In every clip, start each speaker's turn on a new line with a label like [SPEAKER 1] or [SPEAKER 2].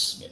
[SPEAKER 1] Smith.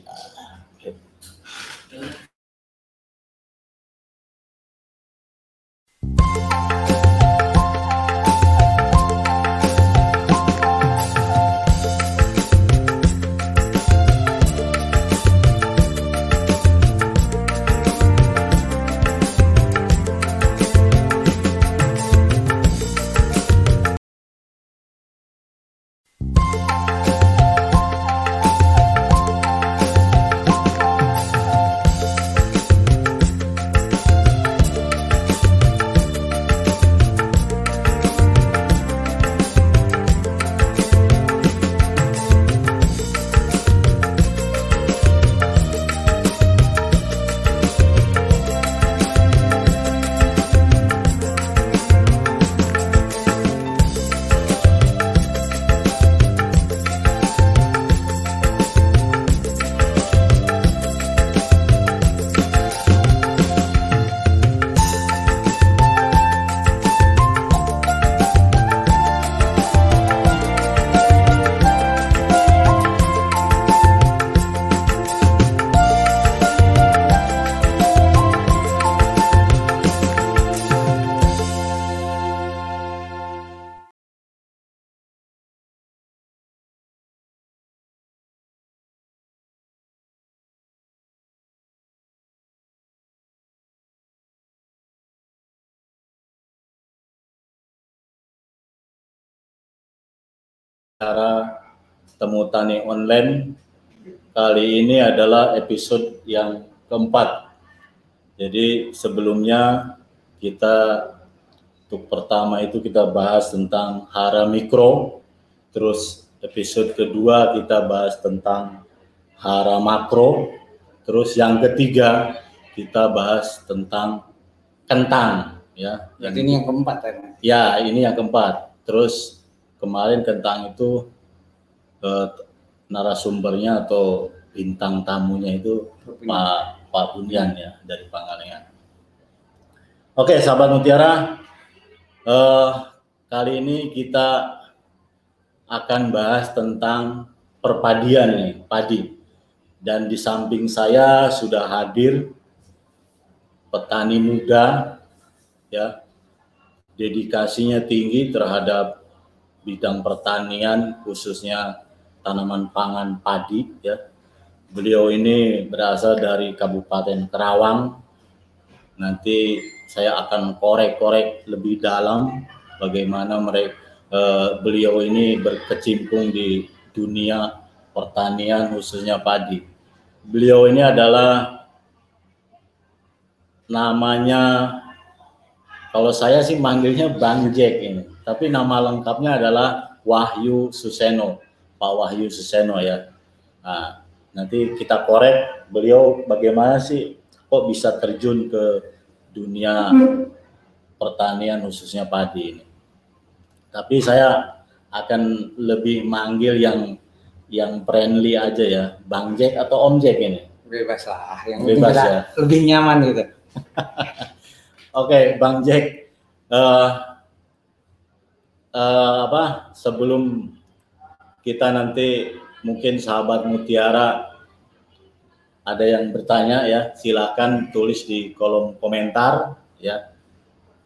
[SPEAKER 1] Cara temu tani online kali ini adalah episode yang keempat. Jadi sebelumnya kita untuk pertama itu kita bahas tentang hara mikro, terus episode kedua kita bahas tentang hara makro, terus yang ketiga kita bahas tentang kentang ya.
[SPEAKER 2] Yang ini yang keempat ya.
[SPEAKER 1] Ya, ini yang keempat. Terus kemarin tentang itu eh, narasumbernya atau bintang tamunya itu Pak Pak Bunian ya dari Pangalengan. Oke, sahabat Mutiara, eh, kali ini kita akan bahas tentang perpadian nih, padi. Dan di samping saya sudah hadir petani muda ya dedikasinya tinggi terhadap bidang pertanian khususnya tanaman pangan padi ya. Beliau ini berasal dari Kabupaten Kerawang. Nanti saya akan korek-korek lebih dalam bagaimana mereka eh, beliau ini berkecimpung di dunia pertanian khususnya padi. Beliau ini adalah namanya kalau saya sih manggilnya Bang Jack ini tapi nama lengkapnya adalah Wahyu Suseno, Pak Wahyu Suseno ya. Nah, nanti kita korek beliau bagaimana sih kok bisa terjun ke dunia pertanian khususnya padi ini. Tapi saya akan lebih manggil yang yang friendly aja ya, Bang Jack atau Om Jack ini.
[SPEAKER 2] Bebas lah, yang
[SPEAKER 1] Bebas ya.
[SPEAKER 2] lebih nyaman gitu.
[SPEAKER 1] Oke, Bang Jack. eh, eh, apa sebelum kita nanti mungkin sahabat Mutiara ada yang bertanya ya silakan tulis di kolom komentar ya.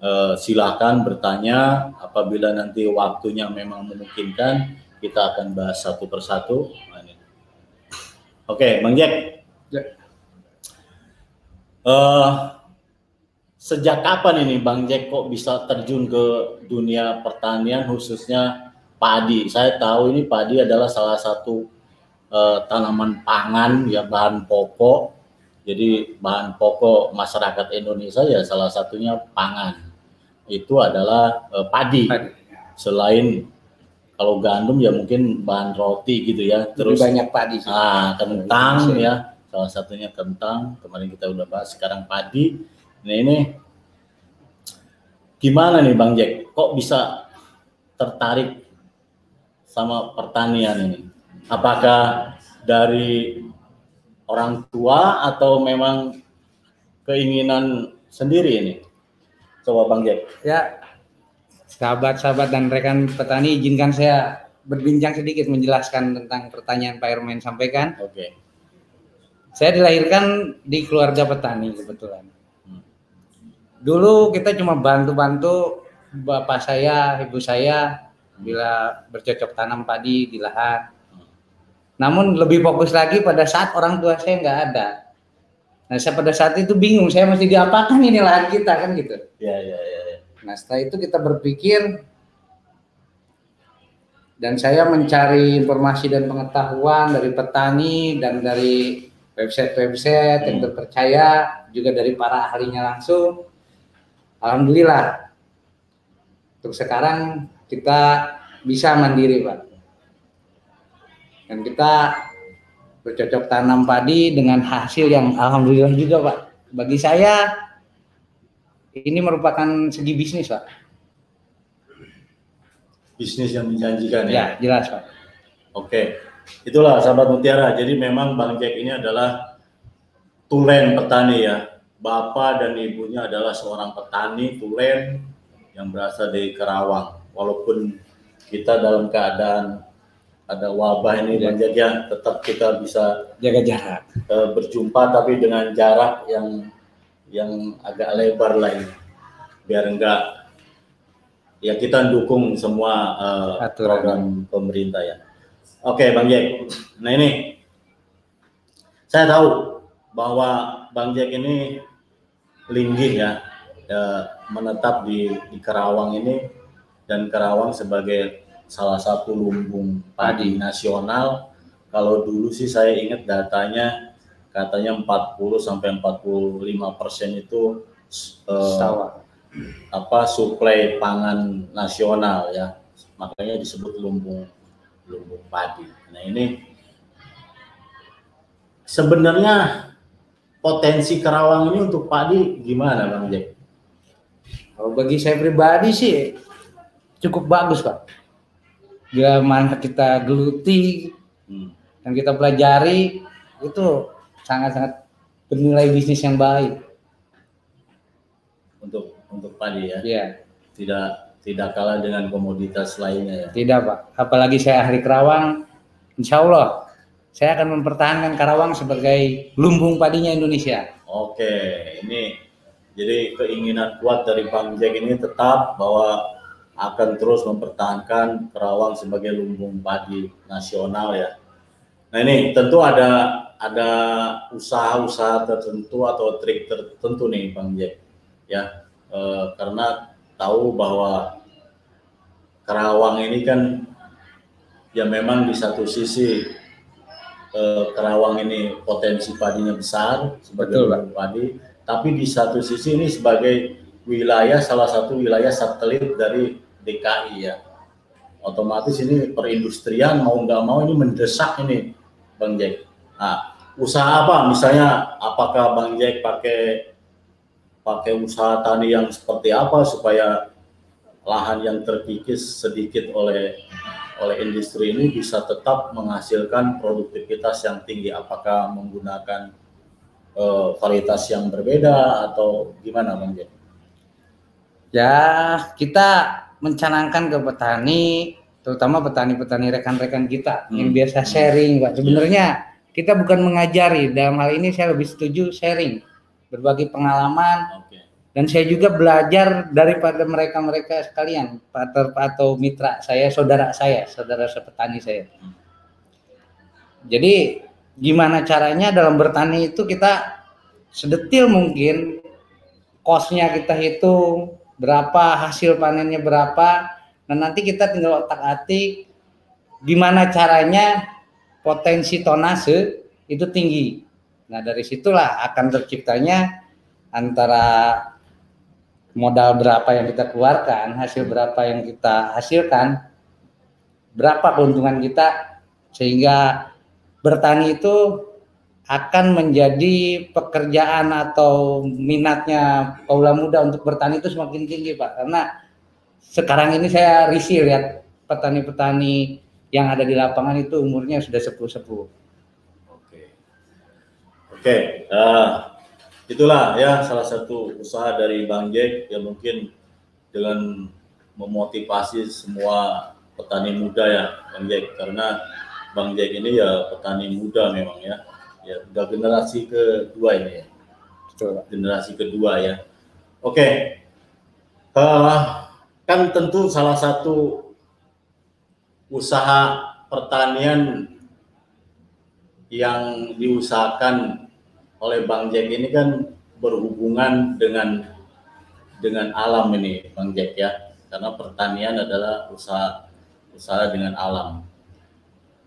[SPEAKER 1] Eh, silakan bertanya apabila nanti waktunya memang memungkinkan kita akan bahas satu persatu. Oke Bang Jack.
[SPEAKER 2] Ya.
[SPEAKER 1] Eh, sejak kapan ini Bang Jack kok bisa terjun ke dunia pertanian khususnya padi? Saya tahu ini padi adalah salah satu eh, tanaman pangan ya bahan pokok. Jadi bahan pokok masyarakat Indonesia ya salah satunya pangan. Itu adalah eh, padi.
[SPEAKER 2] Padi.
[SPEAKER 1] Selain kalau gandum ya mungkin bahan roti gitu ya.
[SPEAKER 2] Terus
[SPEAKER 1] Terus
[SPEAKER 2] banyak padi sih.
[SPEAKER 1] Ah, kentang ya, salah satunya kentang. Kemarin kita udah bahas, sekarang padi. Nah ini gimana nih Bang Jack? Kok bisa tertarik sama pertanian ini? Apakah dari orang tua atau memang keinginan sendiri ini? Coba Bang Jack.
[SPEAKER 2] Ya, sahabat-sahabat dan rekan petani izinkan saya berbincang sedikit menjelaskan tentang pertanyaan Pak Ermen sampaikan.
[SPEAKER 1] Oke.
[SPEAKER 2] Saya dilahirkan di keluarga petani kebetulan. Dulu kita cuma bantu-bantu bapak saya, ibu saya bila bercocok tanam padi di lahan. Namun lebih fokus lagi pada saat orang tua saya nggak ada. Nah, saya pada saat itu bingung, saya mesti diapakan ini lahan kita kan gitu.
[SPEAKER 1] Ya, ya, ya. ya.
[SPEAKER 2] Nah, setelah itu kita berpikir dan saya mencari informasi dan pengetahuan dari petani dan dari website-website yang
[SPEAKER 1] Hmm.
[SPEAKER 2] terpercaya, juga dari para ahlinya langsung. Alhamdulillah, untuk sekarang kita bisa mandiri, Pak. Dan kita bercocok tanam padi dengan hasil yang alhamdulillah juga, Pak. Bagi saya ini merupakan segi bisnis, Pak.
[SPEAKER 1] Bisnis yang menjanjikan ya.
[SPEAKER 2] Ya, jelas, Pak.
[SPEAKER 1] Oke, itulah sahabat Mutiara. Jadi memang Bang Jack ini adalah tulen petani ya. Bapak dan ibunya adalah seorang petani tulen yang berasal dari Kerawang. Walaupun kita dalam keadaan ada wabah ini Jack ya, tetap kita bisa
[SPEAKER 2] Jaga jarak.
[SPEAKER 1] eh, berjumpa tapi dengan jarak yang yang agak lebar lah ini. Biar enggak ya kita dukung semua
[SPEAKER 2] Aturan.
[SPEAKER 1] program pemerintah ya. Oke, Bang Jack. Nah ini saya tahu bahwa Bang Jack ini linggih ya, eh, menetap di, di Kerawang ini dan Kerawang sebagai salah satu lumbung padi nasional. Kalau dulu sih saya ingat datanya katanya 40 sampai 45 persen itu eh, apa suplai pangan nasional ya. Makanya disebut lumbung lumbung padi. Nah ini sebenarnya potensi Kerawang ini untuk padi gimana bang Jack?
[SPEAKER 2] Kalau bagi saya pribadi sih cukup bagus pak. Bila mana kita geluti
[SPEAKER 1] Hmm.
[SPEAKER 2] dan kita pelajari itu sangat-sangat bernilai bisnis yang baik.
[SPEAKER 1] untuk untuk padi ya
[SPEAKER 2] Iya,
[SPEAKER 1] tidak tidak kalah dengan komoditas lainnya ya
[SPEAKER 2] tidak pak. Apalagi saya ahli Kerawang, insya Allah saya akan mempertahankan Karawang sebagai lumbung padinya Indonesia.
[SPEAKER 1] Oke, ini jadi keinginan kuat dari Bang Jack ini tetap bahwa akan terus mempertahankan Kerawang sebagai lumbung padi nasional ya. Nah ini tentu ada ada usaha-usaha tertentu atau trik tertentu nih Bang Jack ya Eh, karena tahu bahwa Kerawang ini kan ya memang di satu sisi eh, Kerawang ini potensi padinya besar sebagai
[SPEAKER 2] Betul,
[SPEAKER 1] padi, tapi di satu sisi ini sebagai wilayah salah satu wilayah satelit dari DKI ya. Otomatis ini perindustrian mau nggak mau ini mendesak ini Bang Jack. Nah, usaha apa misalnya apakah Bang Jack pakai pakai usaha tani yang seperti apa supaya lahan yang terkikis sedikit oleh oleh industri ini bisa tetap menghasilkan produktivitas yang tinggi apakah menggunakan eh, varietas yang berbeda atau gimana Bang Jack?
[SPEAKER 2] Ya, kita mencanangkan ke petani, terutama petani-petani rekan-rekan kita yang
[SPEAKER 1] Hmm.
[SPEAKER 2] biasa sharing, Pak. Sebenarnya kita bukan mengajari, dalam hal ini saya lebih setuju sharing, berbagi pengalaman,
[SPEAKER 1] Oke.
[SPEAKER 2] Dan saya juga belajar daripada mereka-mereka sekalian, partner atau mitra saya, saudara saya, saudara sepetani saya. Jadi gimana caranya dalam bertani itu kita sedetil mungkin kosnya kita hitung berapa hasil panennya berapa dan nanti kita tinggal otak atik gimana caranya potensi tonase itu tinggi nah dari situlah akan terciptanya antara modal berapa yang kita keluarkan hasil berapa yang kita hasilkan berapa keuntungan kita sehingga bertani itu akan menjadi pekerjaan atau minatnya kaula muda untuk bertani itu semakin tinggi Pak karena sekarang ini saya risih lihat petani-petani yang ada di lapangan itu umurnya sudah sepuh-sepuh.
[SPEAKER 1] Oke. Oke, eh, itulah ya salah satu usaha dari Bang Jack yang mungkin dengan memotivasi semua petani muda ya Bang Jack karena Bang Jack ini ya petani muda memang ya. Ya Udah generasi kedua ini ya.
[SPEAKER 2] Betul.
[SPEAKER 1] Generasi kedua ya. Oke. Eh, kan tentu salah satu usaha pertanian yang diusahakan oleh Bang Jack ini kan berhubungan dengan dengan alam ini Bang Jack ya. Karena pertanian adalah usaha usaha dengan alam.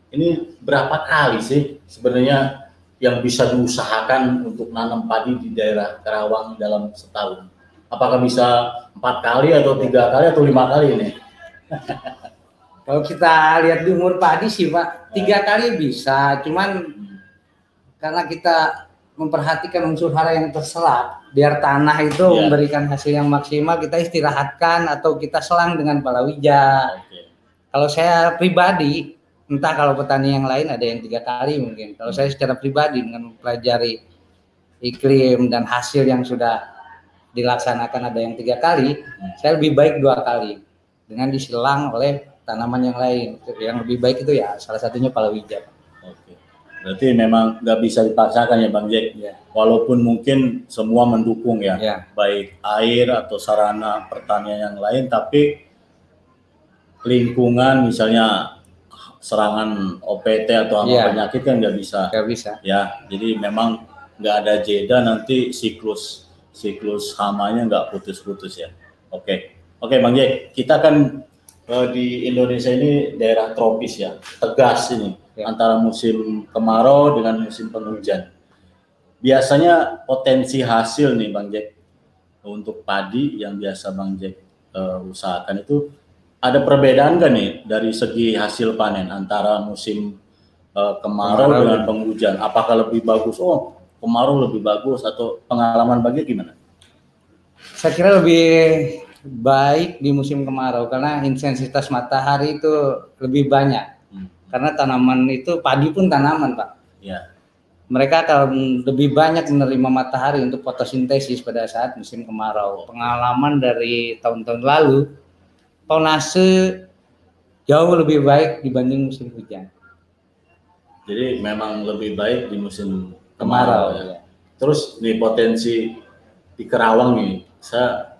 [SPEAKER 1] Ini berapa kali sih sebenarnya yang bisa diusahakan untuk nanam padi di daerah Karawang dalam setahun? Apakah bisa empat kali atau tiga kali atau lima kali ini?
[SPEAKER 2] Kalau kita lihat di umur padi sih Pak, tiga kali bisa. Cuman karena kita memperhatikan unsur hara yang terserap, biar tanah itu
[SPEAKER 1] Iya.
[SPEAKER 2] memberikan hasil yang maksimal, kita istirahatkan atau kita selang dengan palawija.
[SPEAKER 1] Oke.
[SPEAKER 2] Kalau saya pribadi, entah kalau petani yang lain ada yang tiga kali mungkin. Kalau saya secara pribadi dengan mempelajari iklim dan hasil yang sudah dilaksanakan ada yang tiga kali, saya lebih baik dua kali dengan diselang oleh tanaman yang lain. Yang lebih baik itu ya salah satunya palawija.
[SPEAKER 1] Oke. Berarti memang nggak bisa dipaksakan ya Bang Jack.
[SPEAKER 2] Ya.
[SPEAKER 1] Walaupun mungkin semua mendukung ya,
[SPEAKER 2] Ya.
[SPEAKER 1] baik air atau sarana pertanian yang lain, tapi lingkungan misalnya serangan OPT atau hama
[SPEAKER 2] Iya.
[SPEAKER 1] penyakit kan nggak bisa.
[SPEAKER 2] Nggak bisa.
[SPEAKER 1] Ya, jadi memang nggak ada jeda nanti siklus siklus hamanya nggak putus-putus ya. Oke, oke Bang Jack, kita kan eh, di Indonesia ini daerah tropis ya, tegas ini
[SPEAKER 2] Ya.
[SPEAKER 1] antara musim kemarau dengan musim penghujan. Biasanya potensi hasil nih Bang Jack untuk padi yang biasa Bang Jack eh, usahakan itu ada perbedaan kan nih dari segi hasil panen antara musim eh, kemarau
[SPEAKER 2] Kemarau.
[SPEAKER 1] dengan penghujan? Apakah lebih bagus? Oh, kemarau lebih bagus atau pengalaman Bang Jack gimana?
[SPEAKER 2] Saya kira lebih baik di musim kemarau karena intensitas matahari itu lebih banyak. Karena tanaman itu padi pun tanaman, Pak.
[SPEAKER 1] Ya,
[SPEAKER 2] mereka akan lebih banyak menerima matahari untuk fotosintesis pada saat musim kemarau. Pengalaman dari tahun-tahun lalu, tonase jauh lebih baik dibanding musim hujan.
[SPEAKER 1] jadi memang lebih baik di musim
[SPEAKER 2] Kemarau.
[SPEAKER 1] kemarau. ya.
[SPEAKER 2] ya.
[SPEAKER 1] Terus nih potensi di Kerawang nih, saya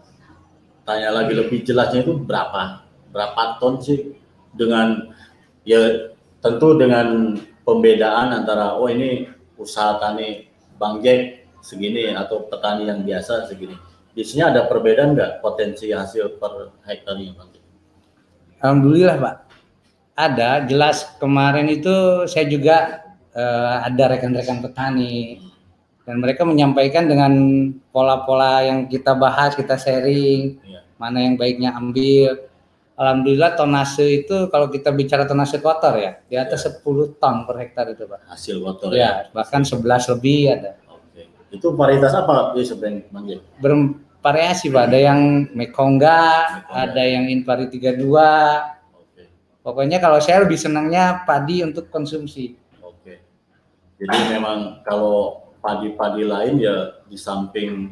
[SPEAKER 1] tanya lagi lebih jelasnya itu berapa? Berapa ton sih dengan ya tentu dengan pembedaan antara oh ini usaha tani Bang Jack segini atau petani yang biasa segini. Biasanya ada perbedaan nggak potensi hasil per hektarnya Bang Jack?
[SPEAKER 2] Alhamdulillah Pak. Ada, jelas kemarin itu saya juga eh, ada rekan-rekan petani dan mereka menyampaikan dengan pola-pola yang kita bahas, kita sharing,
[SPEAKER 1] Iya.
[SPEAKER 2] mana yang baiknya ambil. Alhamdulillah tonase itu kalau kita bicara tonase kotor ya, di atas 10 ton per hektar itu Pak.
[SPEAKER 1] Hasil kotor
[SPEAKER 2] Ya, bahkan 11 lebih ada.
[SPEAKER 1] Oke. Itu varietas apa ya sebenarnya Bang Jack?
[SPEAKER 2] Bervariasi Pak, ada yang Mekongga, ada yang Invari 32.
[SPEAKER 1] Oke.
[SPEAKER 2] Pokoknya kalau saya lebih senangnya padi untuk konsumsi.
[SPEAKER 1] Oke. Jadi memang kalau padi-padi lain ya di samping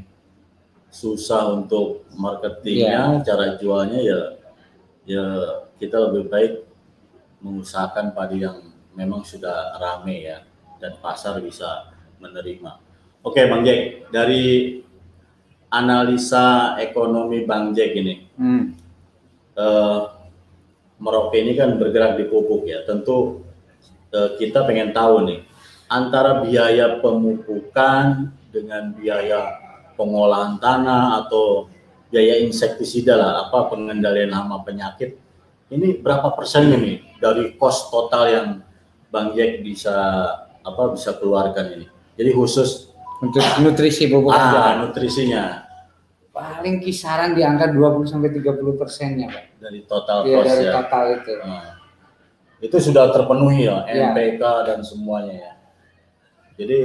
[SPEAKER 1] susah untuk marketingnya, cara jualnya ya ya kita lebih baik mengusahakan padi yang memang sudah rame ya dan pasar bisa menerima. Oke Bang Jack, dari analisa ekonomi Bang Jack ini,
[SPEAKER 2] Hmm.
[SPEAKER 1] eh, Merauke ini kan bergerak di pupuk ya. Tentu eh, kita pengen tahu nih antara biaya pemupukan dengan biaya pengolahan tanah atau biaya insektisida lah apa pengendalian hama penyakit ini berapa persennya nih dari cost total yang Bang Jack bisa apa bisa keluarkan ini. Jadi khusus
[SPEAKER 2] Untuk nutrisi pupuk
[SPEAKER 1] ah, nutrisinya
[SPEAKER 2] Paling kisaran di angka 20 sampai 30 persennya, Pak.
[SPEAKER 1] dari total
[SPEAKER 2] Iya,
[SPEAKER 1] cost
[SPEAKER 2] dari
[SPEAKER 1] ya.
[SPEAKER 2] total itu.
[SPEAKER 1] Nah, itu sudah terpenuhi ya,
[SPEAKER 2] Ya.
[SPEAKER 1] NPK dan semuanya ya. Jadi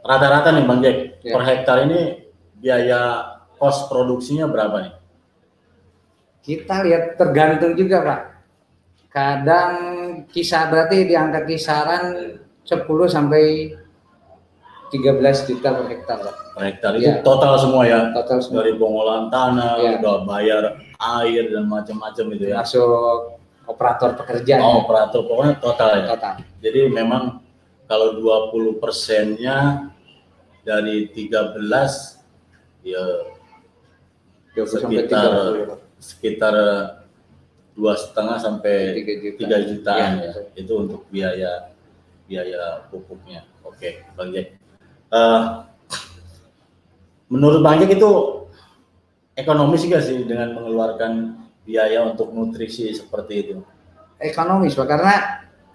[SPEAKER 1] rata-rata nih Bang Jack,
[SPEAKER 2] Ya.
[SPEAKER 1] per hektar ini biaya kos produksinya berapa nih?
[SPEAKER 2] Kita lihat tergantung juga, Pak. Kadang kisah berarti di angka kisaran 10 sampai 13 juta per hektar, Pak.
[SPEAKER 1] Per hektar itu
[SPEAKER 2] Ya.
[SPEAKER 1] total semua ya,
[SPEAKER 2] Total semua.
[SPEAKER 1] dari pengolahan tanah,
[SPEAKER 2] Ya.
[SPEAKER 1] udah bayar air dan macam-macam itu ya.
[SPEAKER 2] Masuk operator pekerjaan.
[SPEAKER 1] Oh, operator pokoknya total ya.
[SPEAKER 2] Total.
[SPEAKER 1] Jadi memang kalau 20 persennya dari 13 ya
[SPEAKER 2] 20 sampai
[SPEAKER 1] sekitar
[SPEAKER 2] 30.
[SPEAKER 1] sekitar dua setengah sampai
[SPEAKER 2] Tiga juta.
[SPEAKER 1] jutaan
[SPEAKER 2] Iya,
[SPEAKER 1] ya, itu untuk biaya biaya pupuknya. Oke, Bang Jack. Eh, menurut Bang Jack itu ekonomis gak sih dengan mengeluarkan biaya untuk nutrisi seperti itu?
[SPEAKER 2] Ekonomis Pak karena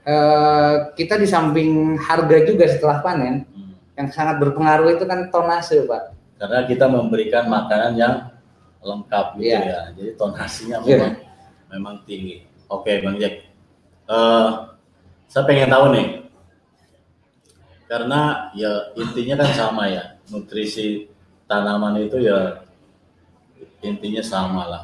[SPEAKER 2] eh, kita di samping harga juga setelah panen
[SPEAKER 1] Hmm.
[SPEAKER 2] yang sangat berpengaruh itu kan tonase Pak.
[SPEAKER 1] Karena kita memberikan makanan yang lengkap gitu
[SPEAKER 2] Iya.
[SPEAKER 1] ya, jadi tonasinya
[SPEAKER 2] Iya.
[SPEAKER 1] memang memang tinggi. Oke, Bang Jack. Eh, saya pengen tahu nih, karena ya intinya kan sama ya, nutrisi tanaman itu ya intinya sama lah.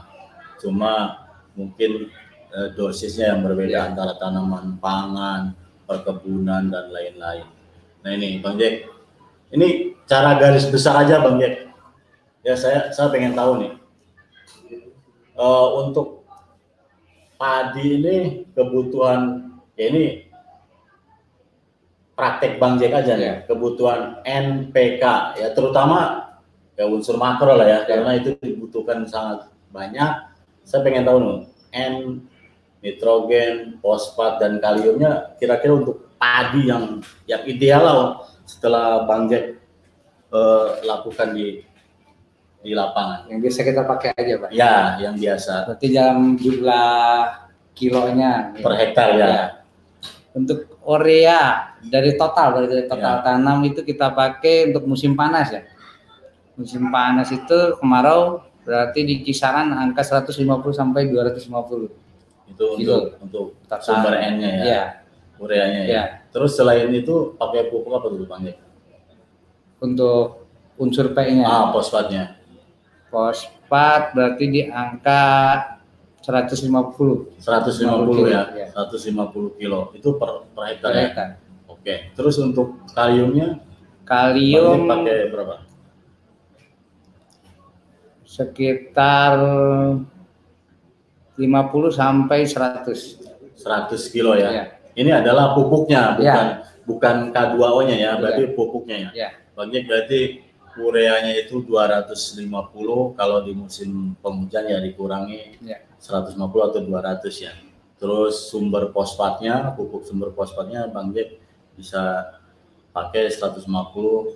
[SPEAKER 1] Cuma mungkin eh, dosisnya yang berbeda
[SPEAKER 2] Iya.
[SPEAKER 1] antara tanaman pangan, perkebunan dan lain-lain. Nah ini Bang Jack, ini cara garis besar aja Bang Jack. Ya saya saya pengen tahu nih. Eh, untuk padi ini kebutuhan ya ini praktek Bang Jack aja nih,
[SPEAKER 2] Iya.
[SPEAKER 1] kebutuhan NPK ya terutama ya unsur makro lah ya karena itu dibutuhkan sangat banyak. Saya pengen tahu nih N nitrogen, fosfat dan kaliumnya kira-kira untuk padi yang yang ideal lah setelah Bang Jack eh, lakukan di di lapangan.
[SPEAKER 2] Yang biasa kita pakai aja Pak.
[SPEAKER 1] Ya, yang biasa
[SPEAKER 2] Berarti dalam jumlah kilonya.
[SPEAKER 1] per hektar ya.
[SPEAKER 2] Ya. Untuk urea dari total dari total
[SPEAKER 1] Ya.
[SPEAKER 2] tanam itu kita pakai untuk musim panas ya. Musim panas itu kemarau berarti di kisaran angka 150 sampai 250.
[SPEAKER 1] Itu
[SPEAKER 2] Gitu.
[SPEAKER 1] untuk untuk sumber N-nya ya,
[SPEAKER 2] Iya.
[SPEAKER 1] ureanya ya.
[SPEAKER 2] Ya.
[SPEAKER 1] Terus selain itu pakai pupuk apa dulu Bang?
[SPEAKER 2] Untuk unsur P-nya.
[SPEAKER 1] Ah, fosfatnya.
[SPEAKER 2] Fosfat berarti di angka 150
[SPEAKER 1] 150 ya,
[SPEAKER 2] Ya.
[SPEAKER 1] 150 kilo itu per, per hektar
[SPEAKER 2] per
[SPEAKER 1] ya. Oke. Terus untuk kaliumnya
[SPEAKER 2] Kalium
[SPEAKER 1] pakai berapa?
[SPEAKER 2] sekitar 50 sampai 100.
[SPEAKER 1] 100 kilo ya.
[SPEAKER 2] Ya.
[SPEAKER 1] Ini adalah pupuknya, bukan
[SPEAKER 2] Ya.
[SPEAKER 1] bukan K2O-nya ya, berarti pupuknya ya.
[SPEAKER 2] Ya.
[SPEAKER 1] Jack berarti ureanya itu 250 kalau di musim penghujan ya dikurangi
[SPEAKER 2] Ya.
[SPEAKER 1] 150 atau 200 ya. Terus sumber fosfatnya, pupuk sumber fosfatnya Bang Jack bisa pakai 150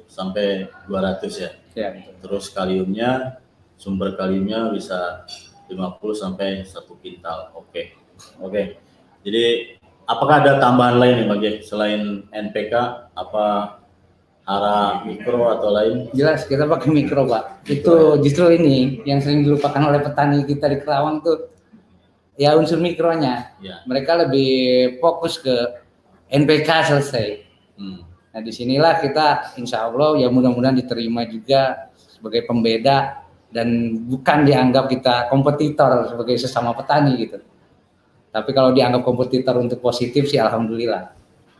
[SPEAKER 1] sampai 200 ya.
[SPEAKER 2] Ya, betul.
[SPEAKER 1] Terus kaliumnya, sumber kaliumnya bisa 50 sampai 1 kintal. Oke. Oke. Jadi apakah ada tambahan lain nih Bang Jack selain NPK apa hara mikro atau lain?
[SPEAKER 2] Jelas kita pakai mikro, Pak. Itu justru ini yang sering dilupakan oleh petani kita di Kerawang tuh ya unsur mikronya.
[SPEAKER 1] Ya.
[SPEAKER 2] Mereka lebih fokus ke NPK selesai.
[SPEAKER 1] Hmm.
[SPEAKER 2] Nah, di sinilah kita insya Allah ya mudah-mudahan diterima juga sebagai pembeda dan bukan dianggap kita kompetitor sebagai sesama petani gitu. Tapi kalau dianggap kompetitor untuk positif sih alhamdulillah.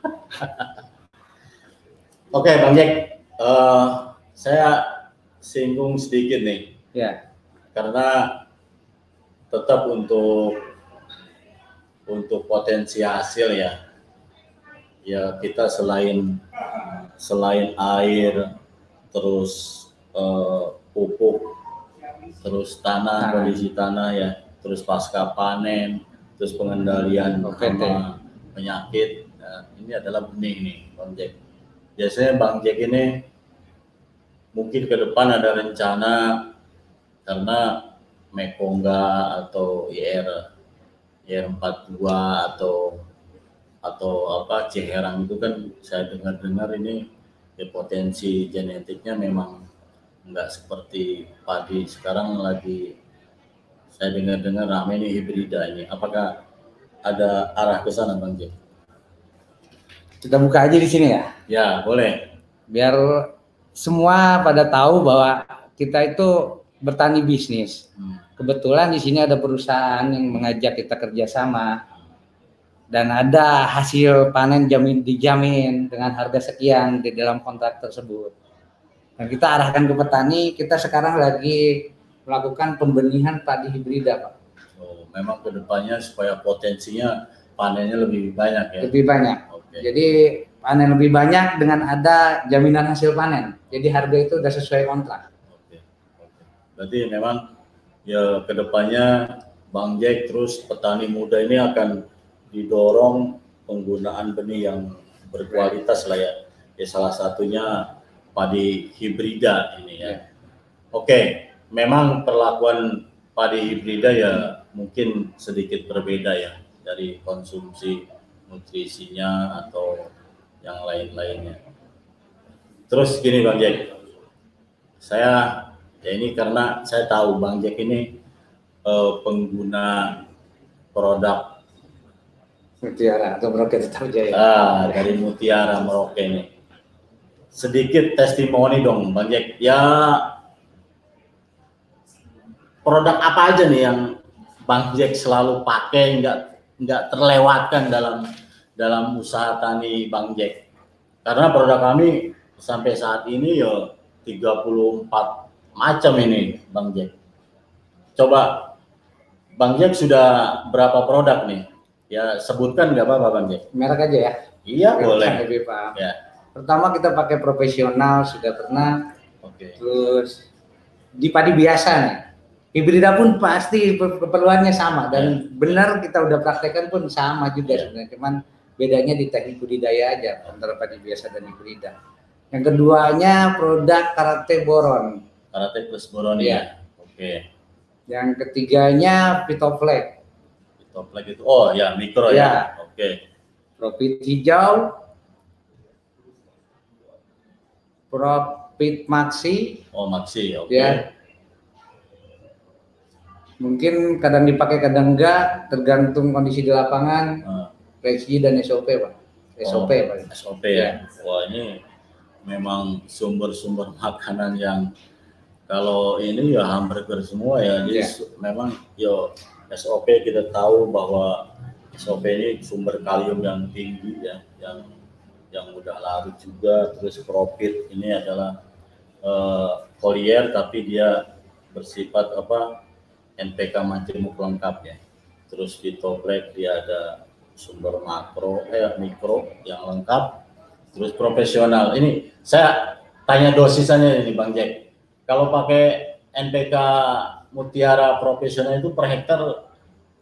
[SPEAKER 1] Oke Bang Jack, Eh, saya singgung sedikit nih.
[SPEAKER 2] Ya,
[SPEAKER 1] karena tetap untuk untuk potensi hasil ya. Ya kita selain selain air terus eh, pupuk terus tanah
[SPEAKER 2] Tanah.
[SPEAKER 1] kondisi tanah ya terus pasca panen terus pengendalian sama penyakit Nah, ini adalah benih nih Bang Jack biasanya Bang Jack ini mungkin ke depan ada rencana karena Mekonga atau IR IR42 atau atau apa Ciherang itu kan saya dengar-dengar ini ya potensi genetiknya memang nggak seperti padi sekarang lagi saya dengar-dengar rame ini hibrida apakah ada arah ke sana Bang Jack?
[SPEAKER 2] Kita buka aja di sini ya.
[SPEAKER 1] Ya boleh.
[SPEAKER 2] Biar semua pada tahu bahwa kita itu bertani bisnis.
[SPEAKER 1] Hmm.
[SPEAKER 2] Kebetulan di sini ada perusahaan yang mengajak kita kerjasama dan ada hasil panen jamin dijamin dengan harga sekian di dalam kontrak tersebut. Dan kita arahkan ke petani, kita sekarang lagi melakukan pembenihan padi hibrida, Pak.
[SPEAKER 1] Oh, memang ke depannya supaya potensinya panennya lebih banyak ya.
[SPEAKER 2] Lebih banyak.
[SPEAKER 1] Oke.
[SPEAKER 2] Jadi panen lebih banyak dengan ada jaminan hasil panen. Jadi harga itu udah sesuai kontrak.
[SPEAKER 1] Oke. Oke. Berarti memang ya ke depannya Bang Jack terus petani muda ini akan didorong penggunaan benih yang berkualitas lah ya. Ya salah satunya padi hibrida ini ya.
[SPEAKER 2] Ya.
[SPEAKER 1] Oke, memang perlakuan padi hibrida ya mungkin sedikit berbeda ya dari konsumsi nutrisinya atau yang lain-lainnya. Terus gini Bang Jack, saya ya ini karena saya tahu Bang Jack ini eh, pengguna produk
[SPEAKER 2] Mutiara atau Broket Tetap Jaya.
[SPEAKER 1] ah, dari Mutiara Merauke ini. Sedikit testimoni dong Bang Jack. Ya produk apa aja nih yang Bang Jack selalu pakai nggak nggak terlewatkan dalam dalam usaha tani Bang Jack. Karena produk kami sampai saat ini ya 34 macam ini Bang Jack. Coba Bang Jack sudah berapa produk nih? Ya sebutkan nggak apa-apa Bang Jack.
[SPEAKER 2] Merek aja ya.
[SPEAKER 1] Iya
[SPEAKER 2] Biar
[SPEAKER 1] boleh.
[SPEAKER 2] lebih paham.
[SPEAKER 1] Ya.
[SPEAKER 2] Pertama kita pakai profesional sudah pernah,
[SPEAKER 1] Oke.
[SPEAKER 2] terus di padi biasa nih. Hibrida pun pasti per- keperluannya sama dan benar kita udah praktekkan pun sama juga
[SPEAKER 1] Ya.
[SPEAKER 2] sebenarnya. Cuman bedanya di teknik budidaya aja antara padi biasa dan hibrida. Yang keduanya produk karate boron.
[SPEAKER 1] Karate plus boron
[SPEAKER 2] Iya.
[SPEAKER 1] ya. Oke.
[SPEAKER 2] Yang ketiganya Pitoflex.
[SPEAKER 1] Toplek itu. Oh ya mikro
[SPEAKER 2] Ya.
[SPEAKER 1] ya. Oke.
[SPEAKER 2] Profit hijau, Profit maxi,
[SPEAKER 1] Oh maksi. Oke.
[SPEAKER 2] ya. Mungkin kadang dipakai kadang enggak, tergantung kondisi di lapangan,
[SPEAKER 1] Ah.
[SPEAKER 2] Regi dan SOP, Pak. SOP,
[SPEAKER 1] Oh,
[SPEAKER 2] Pak.
[SPEAKER 1] SOP ya. Wah ini memang sumber-sumber makanan yang kalau ini ya hamburger semua ya. Jadi
[SPEAKER 2] Ya.
[SPEAKER 1] memang yo SOP kita tahu bahwa SOP ini sumber kalium yang tinggi ya, yang yang mudah larut juga. Terus profit ini adalah foliar tapi dia bersifat apa NPK majemuk lengkap ya. Terus di toplek dia ada sumber makro eh mikro yang lengkap. Terus profesional. Ini saya tanya dosisannya ini Bang Jack. Kalau pakai NPK Mutiara profesional itu per hektar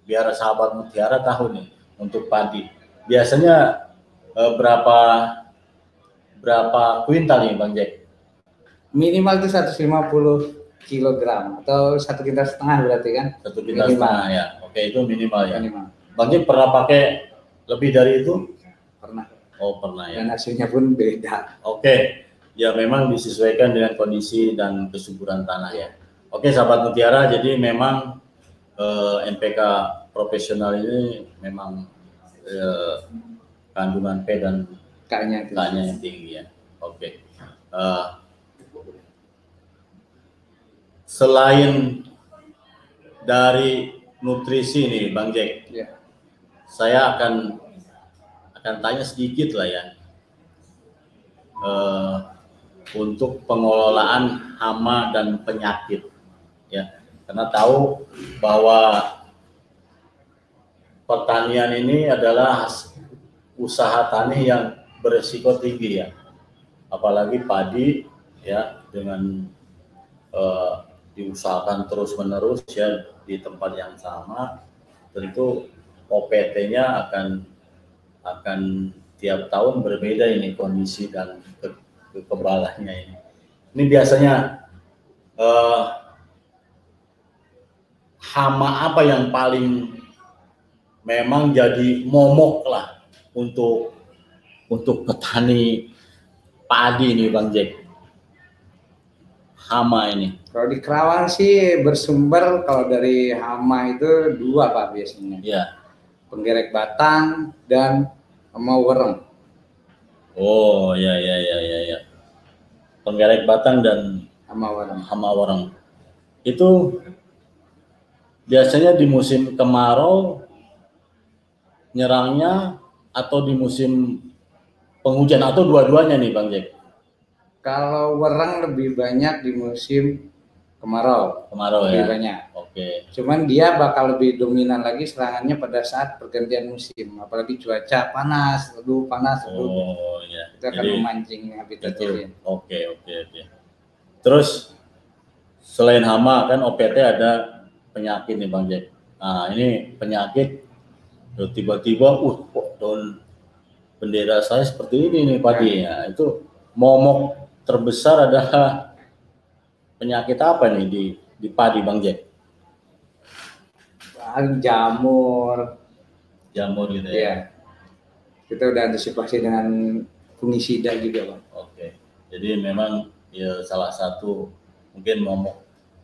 [SPEAKER 1] biar sahabat Mutiara tahu nih untuk padi. Biasanya eh, berapa berapa kuintal nih Bang Jack?
[SPEAKER 2] Minimal itu 150 kilogram atau satu kintal setengah berarti kan?
[SPEAKER 1] Satu kintal
[SPEAKER 2] Minimal.
[SPEAKER 1] setengah ya. Oke itu minimal ya.
[SPEAKER 2] Minimal.
[SPEAKER 1] Bang Jack pernah pakai lebih dari itu?
[SPEAKER 2] Pernah.
[SPEAKER 1] Oh pernah ya.
[SPEAKER 2] Dan hasilnya pun beda.
[SPEAKER 1] Oke, ya memang disesuaikan dengan kondisi dan kesuburan tanah ya. Oke, sahabat Mutiara, jadi memang eh, NPK profesional ini memang eh, kandungan P dan. K-nya yang tinggi ya. Oke. Eh, selain dari nutrisi nih, Bang Jack,
[SPEAKER 2] Ya.
[SPEAKER 1] Saya akan akan tanya sedikit lah ya. Eh, untuk pengelolaan hama dan penyakit ya. Karena tahu bahwa pertanian ini adalah usaha tani yang beresiko tinggi ya. Apalagi padi ya dengan eh, diusahakan terus menerus ya di tempat yang sama tentu OPT-nya akan akan tiap tahun berbeda ini kondisi dan ke, kekebalannya ini. Ini biasanya eh, hama apa yang paling memang jadi momok lah untuk untuk petani padi nih Bang Jack. Hama ini.
[SPEAKER 2] Kalau di Kerawang sih bersumber kalau dari hama itu dua Pak biasanya.
[SPEAKER 1] Ya.
[SPEAKER 2] Penggerek batang dan sama wereng.
[SPEAKER 1] Oh ya ya ya ya ya. Penggerek batang dan
[SPEAKER 2] Sama wereng.
[SPEAKER 1] hama wareng. Itu biasanya di musim kemarau nyerangnya atau di musim penghujan atau dua-duanya nih Bang Jack?
[SPEAKER 2] Kalau wereng lebih banyak di musim kemarau
[SPEAKER 1] kemarau
[SPEAKER 2] lebih
[SPEAKER 1] ya.
[SPEAKER 2] banyak.
[SPEAKER 1] Oke.
[SPEAKER 2] Cuman dia bakal lebih dominan lagi serangannya pada saat pergantian musim, apalagi cuaca panas, teduh panas, teduh.
[SPEAKER 1] Oh ya.
[SPEAKER 2] Itu akan
[SPEAKER 1] Jadi
[SPEAKER 2] memancing habitat.
[SPEAKER 1] Oke oke oke. Terus selain hama kan OPT ada penyakit nih Bang Jack. Nah ini penyakit tuh tiba-tiba, uh kok daun bendera saya seperti ini nih padi ya. Itu momok terbesar adalah penyakit apa nih di di padi Bang Jack?
[SPEAKER 2] Jamur,
[SPEAKER 1] Jamur gitu ya.
[SPEAKER 2] ya. Kita udah antisipasi dengan fungisida juga, Bang.
[SPEAKER 1] Oke. Jadi memang ya salah satu mungkin momok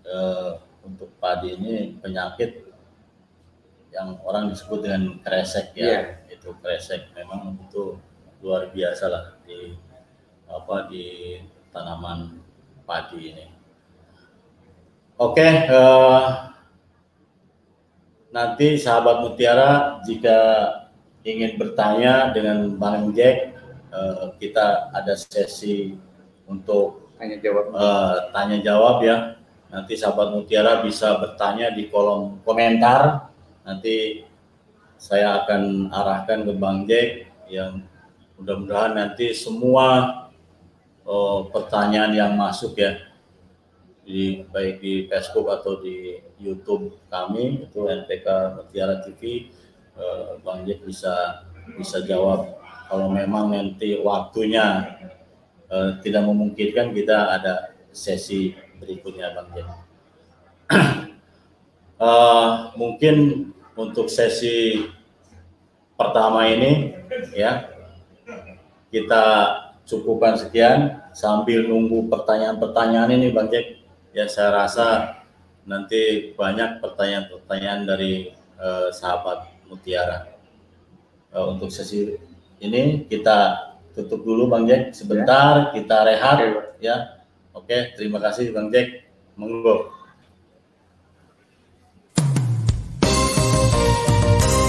[SPEAKER 1] eh, untuk padi ini penyakit yang orang disebut dengan kresek ya.
[SPEAKER 2] Iya.
[SPEAKER 1] Itu kresek memang itu luar biasa lah di apa di tanaman padi ini. Oke, eh, nanti sahabat Mutiara jika ingin bertanya dengan Bang Jack, eh, kita ada sesi untuk
[SPEAKER 2] Hanya jawab.
[SPEAKER 1] eh, tanya jawab ya. Nanti sahabat Mutiara bisa bertanya di kolom komentar. Nanti saya akan arahkan ke Bang Jack yang mudah-mudahan nanti semua eh, pertanyaan yang masuk ya di baik di Facebook atau di YouTube kami itu NPK Mutiara TV eh, Bang Jack bisa bisa jawab. Kalau memang nanti waktunya eh, tidak memungkinkan kita ada sesi berikutnya Bang Jack. Eh, mungkin untuk sesi pertama ini ya kita cukupkan sekian. Sambil nunggu pertanyaan-pertanyaan ini Bang Jack ya saya rasa nanti banyak pertanyaan-pertanyaan dari eh, sahabat Mutiara. Eh, untuk sesi ini kita tutup dulu Bang Jack sebentar kita rehat
[SPEAKER 2] Bang.
[SPEAKER 1] ya. Oke, terima kasih Bang Jack. Monggo.